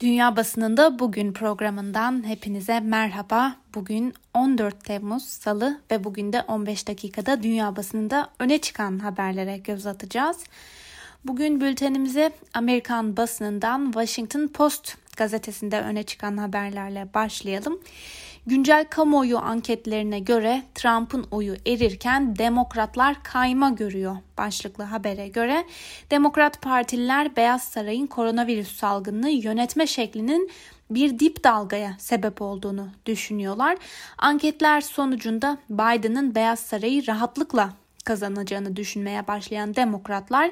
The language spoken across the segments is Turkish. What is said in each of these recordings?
Dünya Basınında Bugün programından hepinize merhaba. Bugün 14 Temmuz Salı ve bugün de 15 dakikada Dünya Basınında öne çıkan haberlere göz atacağız. Bugün bültenimize Amerikan basınından Washington Post gazetesinde öne çıkan haberlerle başlayalım. Güncel kamuoyu anketlerine göre Trump'ın oyu erirken demokratlar kayma görüyor başlıklı habere göre. Demokrat partililer Beyaz Saray'ın koronavirüs salgınını yönetme şeklinin bir dip dalgaya sebep olduğunu düşünüyorlar. Anketler sonucunda Biden'ın Beyaz Saray'ı rahatlıkla kazanacağını düşünmeye başlayan demokratlar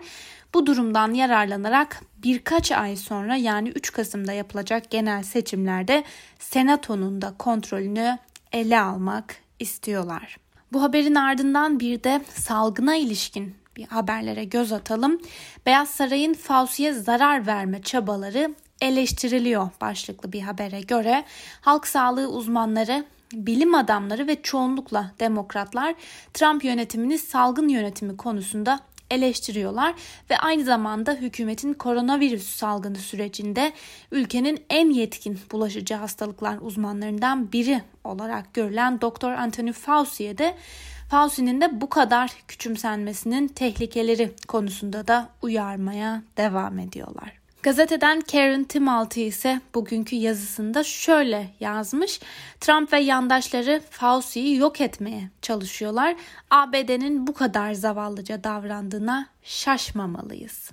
bu durumdan yararlanarak birkaç ay sonra yani 3 Kasım'da yapılacak genel seçimlerde senatonun da kontrolünü ele almak istiyorlar. Bu haberin ardından bir de salgına ilişkin bir haberlere göz atalım. Beyaz Saray'ın Fauci'ye zarar verme çabaları eleştiriliyor başlıklı bir habere göre. Halk sağlığı uzmanları bilim adamları ve çoğunlukla demokratlar Trump yönetimini salgın yönetimi konusunda eleştiriyorlar ve aynı zamanda hükümetin koronavirüs salgını sürecinde ülkenin en yetkin bulaşıcı hastalıklar uzmanlarından biri olarak görülen Doktor Anthony Fauci'ye de Fauci'nin de bu kadar küçümsenmesinin tehlikeleri konusunda da uyarmaya devam ediyorlar. Gazeteden Karen Timalti ise bugünkü yazısında şöyle yazmış. Trump ve yandaşları Fauci'yi yok etmeye çalışıyorlar. ABD'nin bu kadar zavallıca davrandığına şaşmamalıyız.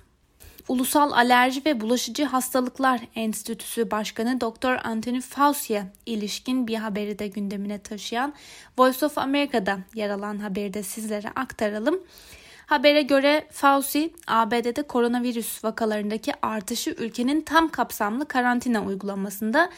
Ulusal Alerji ve Bulaşıcı Hastalıklar Enstitüsü Başkanı Dr. Anthony Fauci'ye ilişkin bir haberi de gündemine taşıyan Voice of America'da yer alan haberi de sizlere aktaralım. Habere göre Fauci, ABD'de koronavirüs vakalarındaki artışı ülkenin tam kapsamlı karantina uygulamasında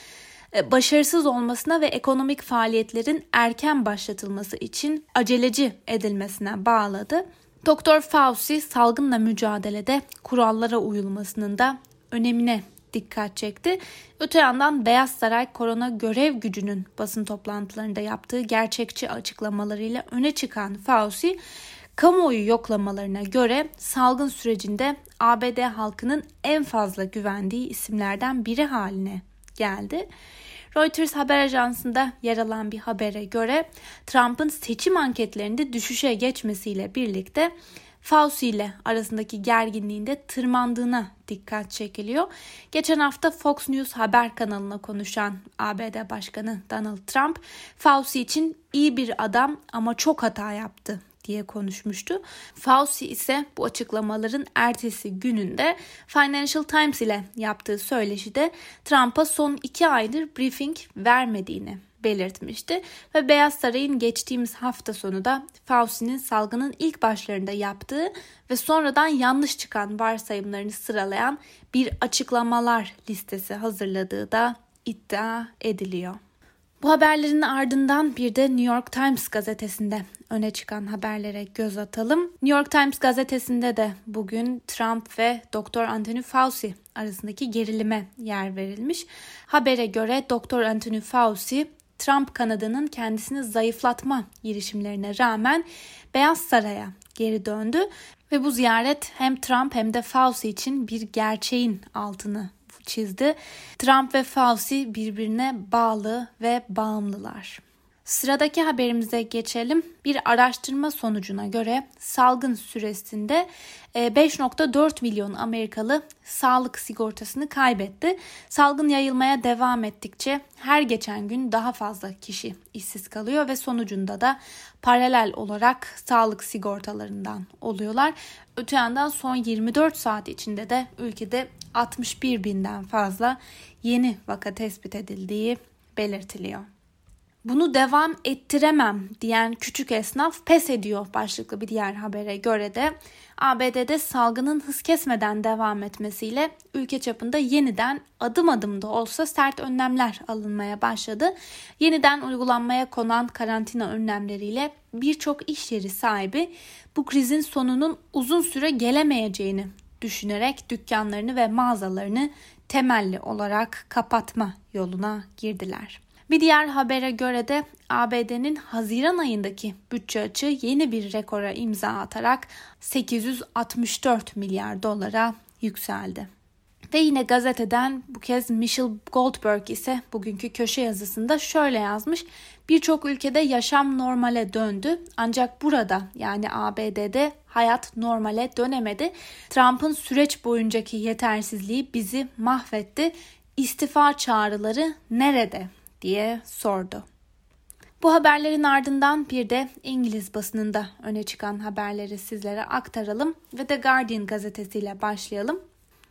e, başarısız olmasına ve ekonomik faaliyetlerin erken başlatılması için aceleci edilmesine bağladı. Doktor Fauci salgınla mücadelede kurallara uyulmasının da önemine dikkat çekti. Öte yandan Beyaz Saray korona görev gücünün basın toplantılarında yaptığı gerçekçi açıklamalarıyla öne çıkan Fauci, Kamuoyu yoklamalarına göre salgın sürecinde ABD halkının en fazla güvendiği isimlerden biri haline geldi. Reuters haber ajansında yer alan bir habere göre Trump'ın seçim anketlerinde düşüşe geçmesiyle birlikte Fauci ile arasındaki gerginliğin de tırmandığına dikkat çekiliyor. Geçen hafta Fox News haber kanalına konuşan ABD Başkanı Donald Trump, Fauci için iyi bir adam ama çok hata yaptı diye konuşmuştu. Fauci ise bu açıklamaların ertesi gününde Financial Times ile yaptığı söyleşide Trump'a son iki aydır briefing vermediğini belirtmişti ve Beyaz Saray'ın geçtiğimiz hafta sonu da Fauci'nin salgının ilk başlarında yaptığı ve sonradan yanlış çıkan varsayımlarını sıralayan bir açıklamalar listesi hazırladığı da iddia ediliyor. Bu haberlerin ardından bir de New York Times gazetesinde öne çıkan haberlere göz atalım. New York Times gazetesinde de bugün Trump ve Dr. Anthony Fauci arasındaki gerilime yer verilmiş. Habere göre Dr. Anthony Fauci Trump kanadının kendisini zayıflatma girişimlerine rağmen Beyaz Saray'a geri döndü ve bu ziyaret hem Trump hem de Fauci için bir gerçeğin altını çizdi. Trump ve Fauci birbirine bağlı ve bağımlılar. Sıradaki haberimize geçelim. Bir araştırma sonucuna göre salgın süresinde 5.4 e, milyon Amerikalı sağlık sigortasını kaybetti. Salgın yayılmaya devam ettikçe her geçen gün daha fazla kişi işsiz kalıyor ve sonucunda da paralel olarak sağlık sigortalarından oluyorlar. Öte yandan son 24 saat içinde de ülkede 61 binden fazla yeni vaka tespit edildiği belirtiliyor. Bunu devam ettiremem diyen küçük esnaf pes ediyor başlıklı bir diğer habere göre de ABD'de salgının hız kesmeden devam etmesiyle ülke çapında yeniden adım adım da olsa sert önlemler alınmaya başladı. Yeniden uygulanmaya konan karantina önlemleriyle birçok iş yeri sahibi bu krizin sonunun uzun süre gelemeyeceğini düşünerek dükkanlarını ve mağazalarını temelli olarak kapatma yoluna girdiler. Bir diğer habere göre de ABD'nin Haziran ayındaki bütçe açığı yeni bir rekora imza atarak 864 milyar dolara yükseldi. Ve yine gazeteden bu kez Michelle Goldberg ise bugünkü köşe yazısında şöyle yazmış. Birçok ülkede yaşam normale döndü ancak burada yani ABD'de hayat normale dönemedi. Trump'ın süreç boyuncaki yetersizliği bizi mahvetti. İstifa çağrıları nerede diye sordu. Bu haberlerin ardından bir de İngiliz basınında öne çıkan haberleri sizlere aktaralım ve The Guardian gazetesiyle başlayalım.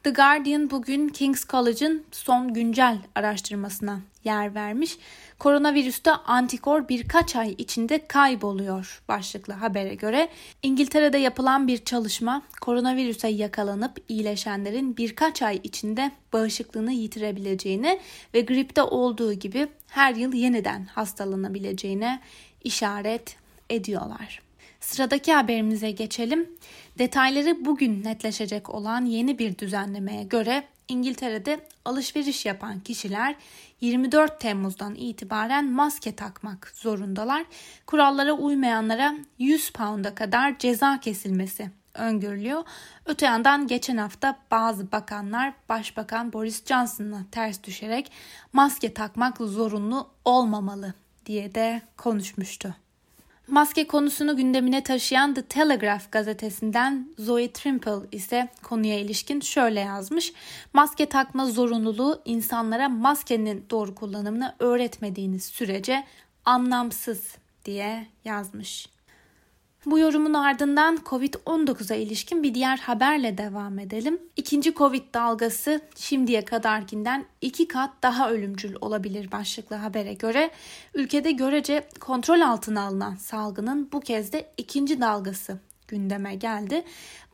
The Guardian bugün King's College'ın son güncel araştırmasına yer vermiş. Koronavirüste antikor birkaç ay içinde kayboluyor başlıklı habere göre. İngiltere'de yapılan bir çalışma koronavirüse yakalanıp iyileşenlerin birkaç ay içinde bağışıklığını yitirebileceğini ve gripte olduğu gibi her yıl yeniden hastalanabileceğine işaret ediyorlar. Sıradaki haberimize geçelim. Detayları bugün netleşecek olan yeni bir düzenlemeye göre İngiltere'de alışveriş yapan kişiler 24 Temmuz'dan itibaren maske takmak zorundalar. Kurallara uymayanlara 100 pound'a kadar ceza kesilmesi öngörülüyor. Öte yandan geçen hafta bazı bakanlar Başbakan Boris Johnson'a ters düşerek maske takmak zorunlu olmamalı diye de konuşmuştu. Maske konusunu gündemine taşıyan The Telegraph gazetesinden Zoe Trimple ise konuya ilişkin şöyle yazmış. Maske takma zorunluluğu insanlara maskenin doğru kullanımını öğretmediğiniz sürece anlamsız diye yazmış. Bu yorumun ardından Covid-19'a ilişkin bir diğer haberle devam edelim. İkinci Covid dalgası şimdiye kadarkinden iki kat daha ölümcül olabilir başlıklı habere göre ülkede görece kontrol altına alınan salgının bu kez de ikinci dalgası gündeme geldi.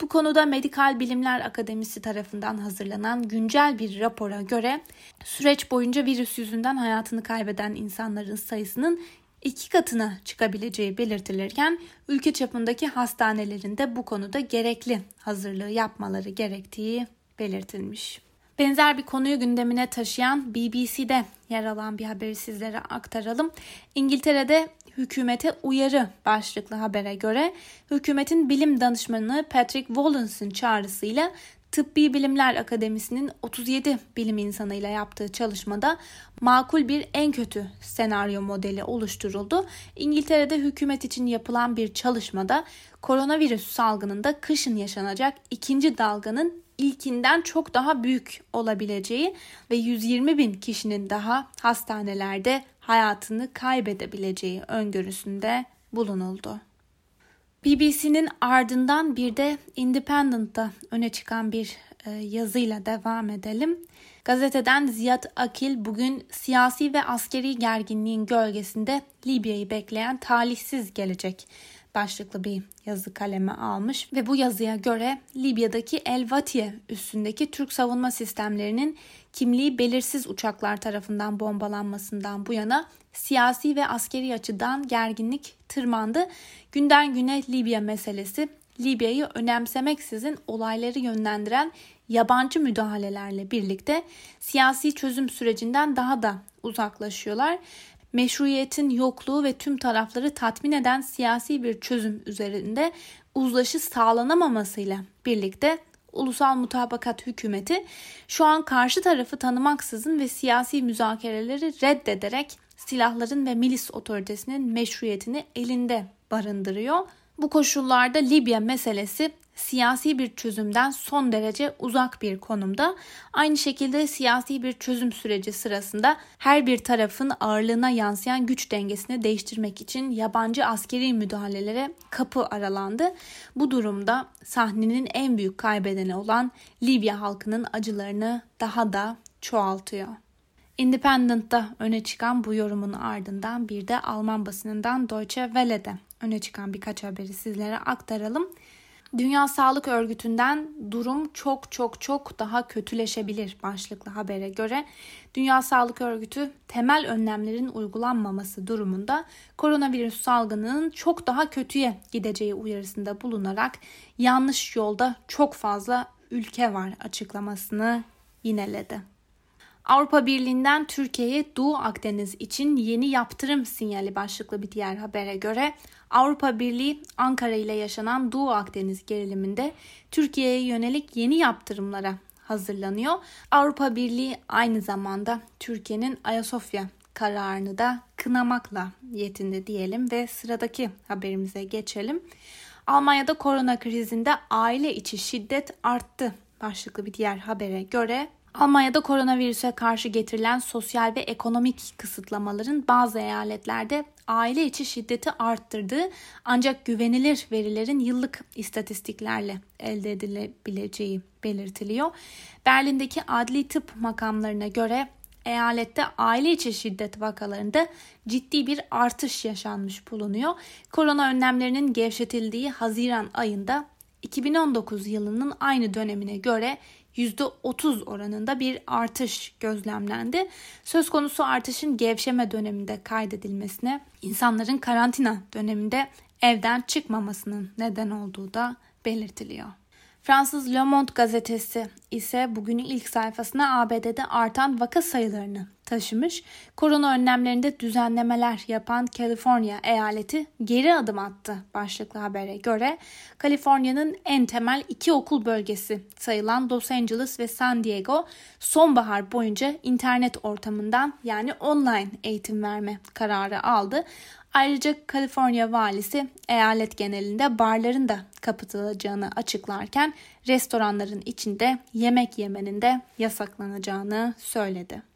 Bu konuda Medikal Bilimler Akademisi tarafından hazırlanan güncel bir rapora göre süreç boyunca virüs yüzünden hayatını kaybeden insanların sayısının iki katına çıkabileceği belirtilirken ülke çapındaki hastanelerin de bu konuda gerekli hazırlığı yapmaları gerektiği belirtilmiş. Benzer bir konuyu gündemine taşıyan BBC'de yer alan bir haberi sizlere aktaralım. İngiltere'de hükümete uyarı başlıklı habere göre hükümetin bilim danışmanı Patrick Walens'ın çağrısıyla Tıbbi Bilimler Akademisi'nin 37 bilim insanıyla yaptığı çalışmada makul bir en kötü senaryo modeli oluşturuldu. İngiltere'de hükümet için yapılan bir çalışmada koronavirüs salgınında kışın yaşanacak ikinci dalganın ilkinden çok daha büyük olabileceği ve 120 bin kişinin daha hastanelerde hayatını kaybedebileceği öngörüsünde bulunuldu. BBC'nin ardından bir de Independent'ta öne çıkan bir e, yazıyla devam edelim. Gazeteden Ziyad Akil bugün siyasi ve askeri gerginliğin gölgesinde Libya'yı bekleyen talihsiz gelecek başlıklı bir yazı kaleme almış ve bu yazıya göre Libya'daki El Vatiye üstündeki Türk savunma sistemlerinin kimliği belirsiz uçaklar tarafından bombalanmasından bu yana siyasi ve askeri açıdan gerginlik tırmandı. Günden güne Libya meselesi Libya'yı önemsemeksizin olayları yönlendiren yabancı müdahalelerle birlikte siyasi çözüm sürecinden daha da uzaklaşıyorlar. Meşruiyetin yokluğu ve tüm tarafları tatmin eden siyasi bir çözüm üzerinde uzlaşı sağlanamamasıyla birlikte ulusal mutabakat hükümeti şu an karşı tarafı tanımaksızın ve siyasi müzakereleri reddederek silahların ve milis otoritesinin meşruiyetini elinde barındırıyor. Bu koşullarda Libya meselesi siyasi bir çözümden son derece uzak bir konumda. Aynı şekilde siyasi bir çözüm süreci sırasında her bir tarafın ağırlığına yansıyan güç dengesini değiştirmek için yabancı askeri müdahalelere kapı aralandı. Bu durumda sahnenin en büyük kaybedeni olan Libya halkının acılarını daha da çoğaltıyor. Independent'ta öne çıkan bu yorumun ardından bir de Alman basınından Deutsche Welle'de öne çıkan birkaç haberi sizlere aktaralım. Dünya Sağlık Örgütü'nden durum çok çok çok daha kötüleşebilir başlıklı habere göre Dünya Sağlık Örgütü temel önlemlerin uygulanmaması durumunda koronavirüs salgınının çok daha kötüye gideceği uyarısında bulunarak yanlış yolda çok fazla ülke var açıklamasını yineledi. Avrupa Birliği'nden Türkiye'ye Doğu Akdeniz için yeni yaptırım sinyali başlıklı bir diğer habere göre Avrupa Birliği Ankara ile yaşanan Doğu Akdeniz geriliminde Türkiye'ye yönelik yeni yaptırımlara hazırlanıyor. Avrupa Birliği aynı zamanda Türkiye'nin Ayasofya kararını da kınamakla yetindi diyelim ve sıradaki haberimize geçelim. Almanya'da korona krizinde aile içi şiddet arttı başlıklı bir diğer habere göre Almanya'da koronavirüse karşı getirilen sosyal ve ekonomik kısıtlamaların bazı eyaletlerde aile içi şiddeti arttırdığı ancak güvenilir verilerin yıllık istatistiklerle elde edilebileceği belirtiliyor. Berlin'deki adli tıp makamlarına göre eyalette aile içi şiddet vakalarında ciddi bir artış yaşanmış bulunuyor. Korona önlemlerinin gevşetildiği Haziran ayında 2019 yılının aynı dönemine göre %30 oranında bir artış gözlemlendi. Söz konusu artışın gevşeme döneminde kaydedilmesine, insanların karantina döneminde evden çıkmamasının neden olduğu da belirtiliyor. Fransız Le Monde gazetesi ise bugünün ilk sayfasına ABD'de artan vaka sayılarını taşımış. Korona önlemlerinde düzenlemeler yapan Kaliforniya eyaleti geri adım attı başlıklı habere göre. Kaliforniya'nın en temel iki okul bölgesi sayılan Los Angeles ve San Diego sonbahar boyunca internet ortamından yani online eğitim verme kararı aldı. Ayrıca Kaliforniya valisi eyalet genelinde barların da kapatılacağını açıklarken restoranların içinde yemek yemenin de yasaklanacağını söyledi.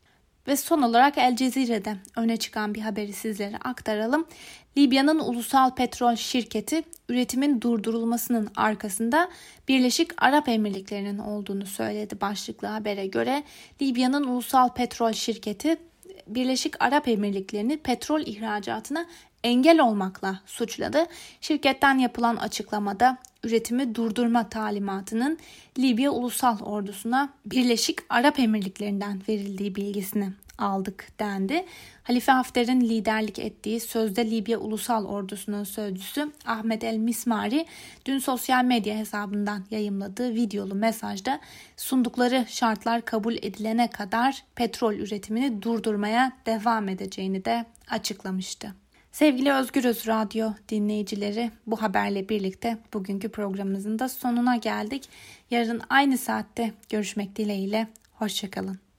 Ve son olarak El Cezire'de öne çıkan bir haberi sizlere aktaralım. Libya'nın ulusal petrol şirketi üretimin durdurulmasının arkasında Birleşik Arap Emirlikleri'nin olduğunu söyledi başlıklı habere göre. Libya'nın ulusal petrol şirketi Birleşik Arap Emirlikleri'ni petrol ihracatına engel olmakla suçladı. Şirketten yapılan açıklamada üretimi durdurma talimatının Libya Ulusal Ordusu'na Birleşik Arap Emirlikleri'nden verildiği bilgisini aldık dendi. Halife Hafter'in liderlik ettiği sözde Libya Ulusal Ordusu'nun sözcüsü Ahmet El Mismari dün sosyal medya hesabından yayımladığı videolu mesajda sundukları şartlar kabul edilene kadar petrol üretimini durdurmaya devam edeceğini de açıklamıştı. Sevgili Özgürüz Radyo dinleyicileri bu haberle birlikte bugünkü programımızın da sonuna geldik. Yarın aynı saatte görüşmek dileğiyle. Hoşçakalın.